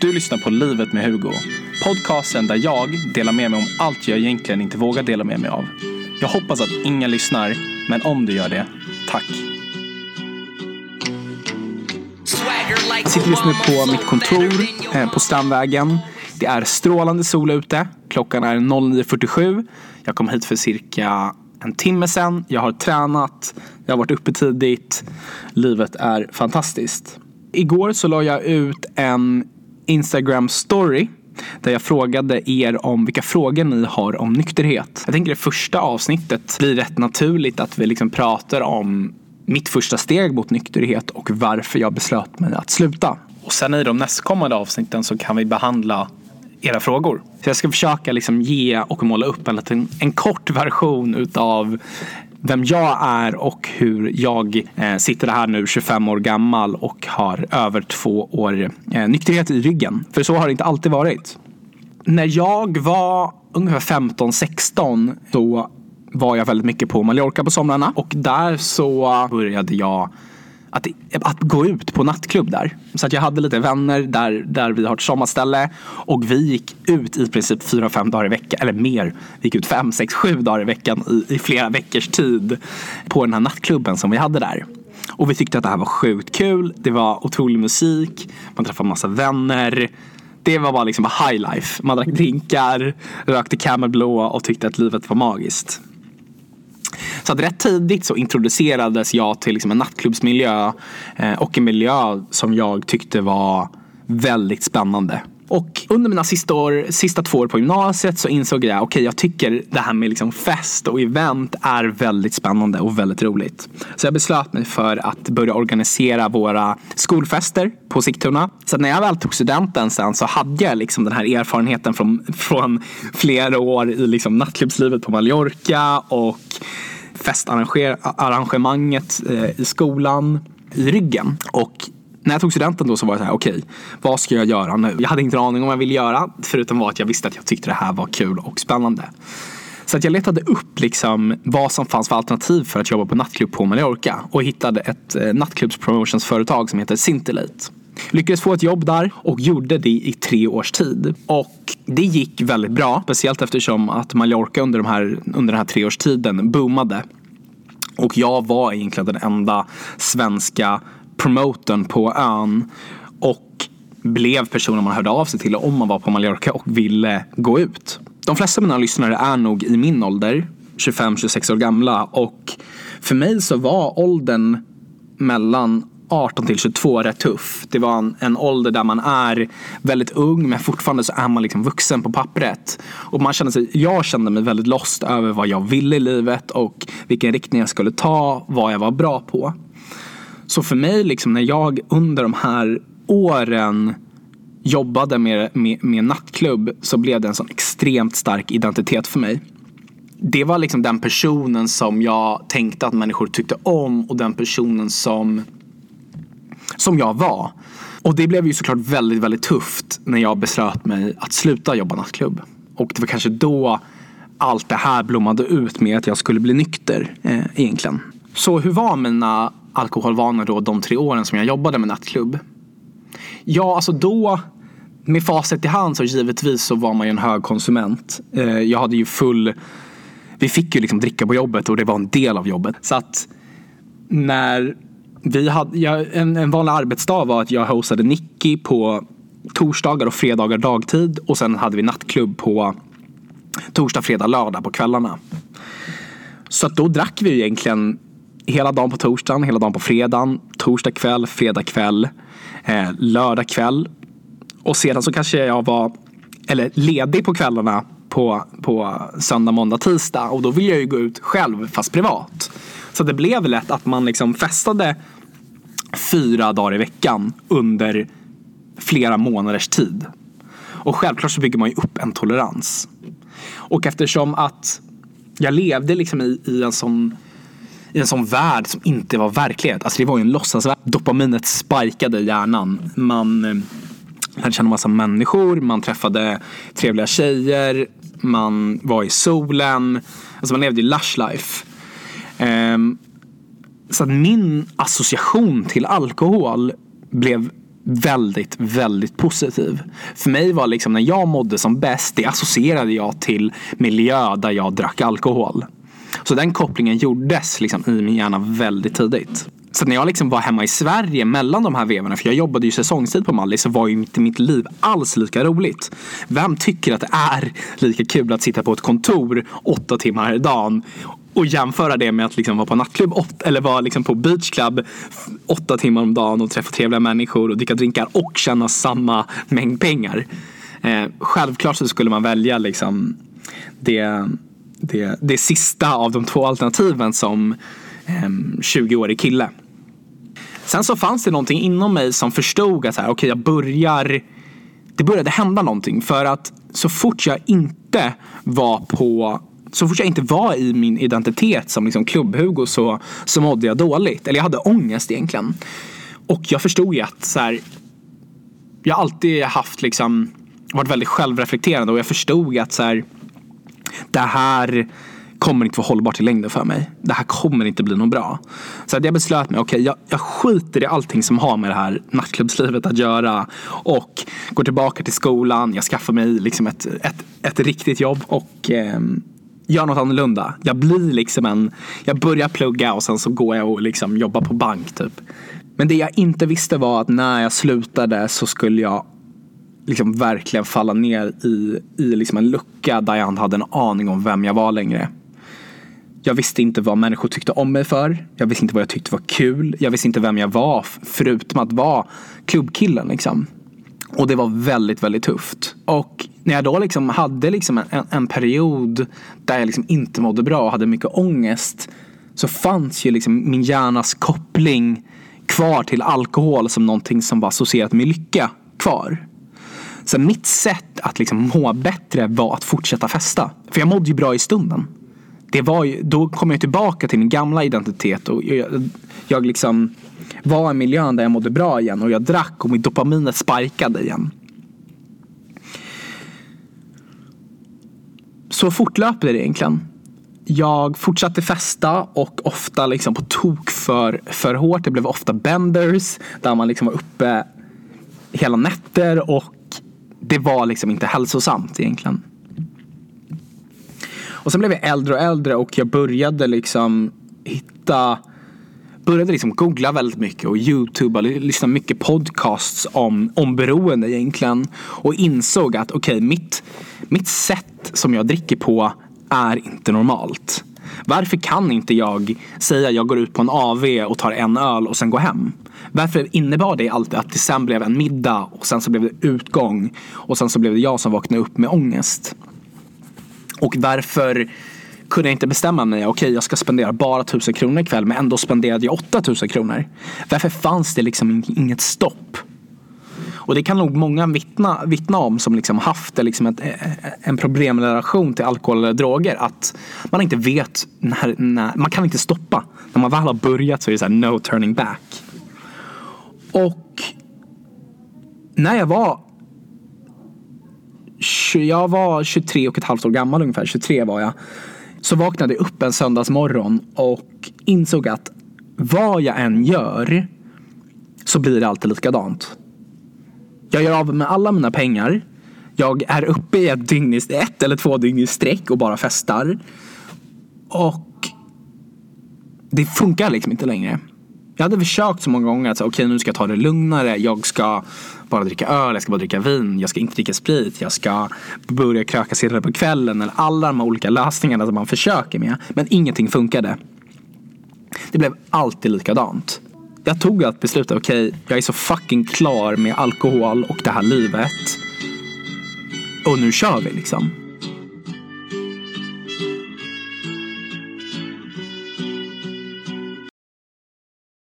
Du lyssnar på Livet med Hugo. Podcasten där jag delar med mig om allt jag egentligen inte vågar dela med mig av. Jag hoppas att ingen lyssnar, men om du gör det, tack. Jag sitter just nu på mitt kontor eh, på Strandvägen. Det är strålande sol ute. Klockan är 09.47. Jag kom hit för cirka en timme sedan. Jag har tränat. Jag har varit uppe tidigt. Livet är fantastiskt. Igår så la jag ut en Instagram story där jag frågade er om vilka frågor ni har om nykterhet. Jag tänker det första avsnittet blir rätt naturligt att vi liksom pratar om mitt första steg mot nykterhet och varför jag beslöt mig att sluta. Och sen i de nästkommande avsnitten så kan vi behandla era frågor. Så jag ska försöka liksom ge och måla upp en, liten, en kort version utav vem jag är och hur jag eh, sitter här nu 25 år gammal och har över två år eh, nykterhet i ryggen. För så har det inte alltid varit. När jag var ungefär 15-16 då var jag väldigt mycket på Mallorca på somrarna och där så började jag att, att gå ut på nattklubb där. Så att jag hade lite vänner där, där vi har ett sommarställe och vi gick ut i princip fyra, fem dagar i veckan, eller mer. Vi gick ut fem, sex, sju dagar i veckan i, i flera veckors tid på den här nattklubben som vi hade där. Och vi tyckte att det här var sjukt kul. Det var otrolig musik. Man träffade massa vänner. Det var bara liksom high life. Man drack drinkar, rökte Camel Blå och tyckte att livet var magiskt. Så att rätt tidigt så introducerades jag till liksom en nattklubbsmiljö eh, och en miljö som jag tyckte var väldigt spännande. Och under mina sista, år, sista två år på gymnasiet så insåg jag, okej okay, jag tycker det här med liksom fest och event är väldigt spännande och väldigt roligt. Så jag beslöt mig för att börja organisera våra skolfester på Sigtuna. Så när jag väl tog studenten sen så hade jag liksom den här erfarenheten från, från flera år i liksom nattklubbslivet på Mallorca och festarrangemanget eh, i skolan i ryggen. Och när jag tog studenten då så var jag så här, okej, okay, vad ska jag göra nu? Jag hade inte en aning om vad jag ville göra, förutom att jag visste att jag tyckte det här var kul och spännande. Så att jag letade upp liksom vad som fanns för alternativ för att jobba på nattklubb på Mallorca och hittade ett eh, nattklubbspromotionsföretag som heter Sintelate. Lyckades få ett jobb där och gjorde det i tre års tid. Och det gick väldigt bra, speciellt eftersom att Mallorca under, de här, under den här treårstiden boomade. Och jag var egentligen den enda svenska promotorn på ön. Och blev personen man hörde av sig till om man var på Mallorca och ville gå ut. De flesta av mina lyssnare är nog i min ålder, 25-26 år gamla. Och för mig så var åldern mellan 18 till 22 rätt tuff. Det var en, en ålder där man är väldigt ung men fortfarande så är man liksom vuxen på pappret. Och man kände sig, jag kände mig väldigt lost över vad jag ville i livet och vilken riktning jag skulle ta, vad jag var bra på. Så för mig, liksom, när jag under de här åren jobbade med, med, med nattklubb så blev det en sån extremt stark identitet för mig. Det var liksom den personen som jag tänkte att människor tyckte om och den personen som som jag var. Och det blev ju såklart väldigt, väldigt tufft när jag beslöt mig att sluta jobba nattklubb. Och det var kanske då allt det här blommade ut med att jag skulle bli nykter eh, egentligen. Så hur var mina alkoholvanor då de tre åren som jag jobbade med nattklubb? Ja, alltså då med facit i hand så givetvis så var man ju en hög konsument. Eh, jag hade ju full vi fick ju liksom dricka på jobbet och det var en del av jobbet. Så att när vi hade, ja, en, en vanlig arbetsdag var att jag hostade Nicky på torsdagar och fredagar dagtid och sen hade vi nattklubb på torsdag, fredag, lördag på kvällarna. Så att då drack vi egentligen hela dagen på torsdagen, hela dagen på fredagen, torsdag kväll, fredag kväll, eh, lördag kväll. Och sedan så kanske jag var eller ledig på kvällarna på, på söndag, måndag, tisdag. Och då vill jag ju gå ut själv fast privat. Så det blev lätt att man liksom festade fyra dagar i veckan under flera månaders tid. Och självklart så bygger man ju upp en tolerans. Och eftersom att jag levde liksom i, i en sån i en sån värld som inte var verklighet. Alltså det var ju en låtsasvärld. Dopaminet sparkade hjärnan. Man eh, lärde känna massa människor, man träffade trevliga tjejer, man var i solen. Alltså man levde ju lush life. Um, så att min association till alkohol blev väldigt, väldigt positiv. För mig var liksom när jag mådde som bäst, det associerade jag till miljö där jag drack alkohol. Så den kopplingen gjordes liksom i min hjärna väldigt tidigt. Så när jag liksom var hemma i Sverige mellan de här vevorna, för jag jobbade ju säsongstid på Mallis, så var ju inte mitt liv alls lika roligt. Vem tycker att det är lika kul att sitta på ett kontor åtta timmar i dagen och jämföra det med att liksom vara på nattklubb eller vara liksom på beachclub åtta timmar om dagen och träffa trevliga människor och dricka drinkar och tjäna samma mängd pengar. Eh, självklart så skulle man välja liksom det, det, det sista av de två alternativen som eh, 20-årig kille. Sen så fanns det någonting inom mig som förstod att så här, okay, jag börjar det började hända någonting för att så fort jag inte var på så fort jag inte var i min identitet som liksom klubb-Hugo så, så mådde jag dåligt. Eller jag hade ångest egentligen. Och jag förstod ju att så här, jag har alltid haft liksom varit väldigt självreflekterande och jag förstod att så här, det här kommer inte vara hållbart i längden för mig. Det här kommer inte bli något bra. Så att jag beslöt mig, okej okay, jag, jag skiter i allting som har med det här nattklubbslivet att göra. Och går tillbaka till skolan, jag skaffar mig liksom ett, ett, ett riktigt jobb och eh, gör något annorlunda. Jag blir liksom en, jag börjar plugga och sen så går jag och liksom jobbar på bank typ. Men det jag inte visste var att när jag slutade så skulle jag liksom verkligen falla ner i, i liksom en lucka där jag inte hade en aning om vem jag var längre. Jag visste inte vad människor tyckte om mig för. Jag visste inte vad jag tyckte var kul. Jag visste inte vem jag var förutom att vara klubbkillen liksom. Och det var väldigt, väldigt tufft. Och när jag då liksom hade liksom en, en period där jag liksom inte mådde bra och hade mycket ångest så fanns ju liksom min hjärnas koppling kvar till alkohol som någonting som var associerat med lycka kvar. Så mitt sätt att liksom må bättre var att fortsätta festa. För jag mådde ju bra i stunden. Det var ju, då kom jag tillbaka till min gamla identitet och jag, jag liksom var i miljön där jag mådde bra igen och jag drack och mitt dopaminet sparkade igen. Så fortlöpte det egentligen. Jag fortsatte festa och ofta liksom på tok för, för hårt. Det blev ofta benders där man liksom var uppe hela nätter och det var liksom inte hälsosamt egentligen. Och sen blev jag äldre och äldre och jag började liksom hitta började liksom googla väldigt mycket och youtuba, lyssna mycket podcasts om, om beroende egentligen. Och insåg att okej, okay, mitt, mitt sätt som jag dricker på är inte normalt. Varför kan inte jag säga att jag går ut på en AV och tar en öl och sen går hem? Varför innebar det alltid att det sen blev en middag och sen så blev det utgång och sen så blev det jag som vaknade upp med ångest? Och varför kunde jag inte bestämma mig, okej okay, jag ska spendera bara tusen kronor ikväll men ändå spenderade jag 8000 kronor. Varför fanns det liksom inget stopp? Och det kan nog många vittna, vittna om som liksom haft liksom ett, e, e, en problemrelation till alkohol eller droger. Att man inte vet när, när, man kan inte stoppa. När man väl har börjat så är det så här, no turning back. Och när jag var jag var 23 och ett halvt år gammal ungefär, 23 var jag. Så vaknade jag upp en söndagsmorgon och insåg att vad jag än gör så blir det alltid likadant. Jag gör av med alla mina pengar. Jag är uppe i ett, dygn ett eller två dygn i sträck och bara festar. Och det funkar liksom inte längre. Jag hade försökt så många gånger att säga, okej okay, nu ska jag ta det lugnare. Jag ska bara dricka öl, jag ska bara dricka vin, jag ska inte dricka sprit, jag ska börja kröka senare på kvällen. Eller alla de här olika lösningarna som man försöker med. Men ingenting funkade. Det blev alltid likadant. Jag tog ett beslut, okej okay, jag är så fucking klar med alkohol och det här livet. Och nu kör vi liksom.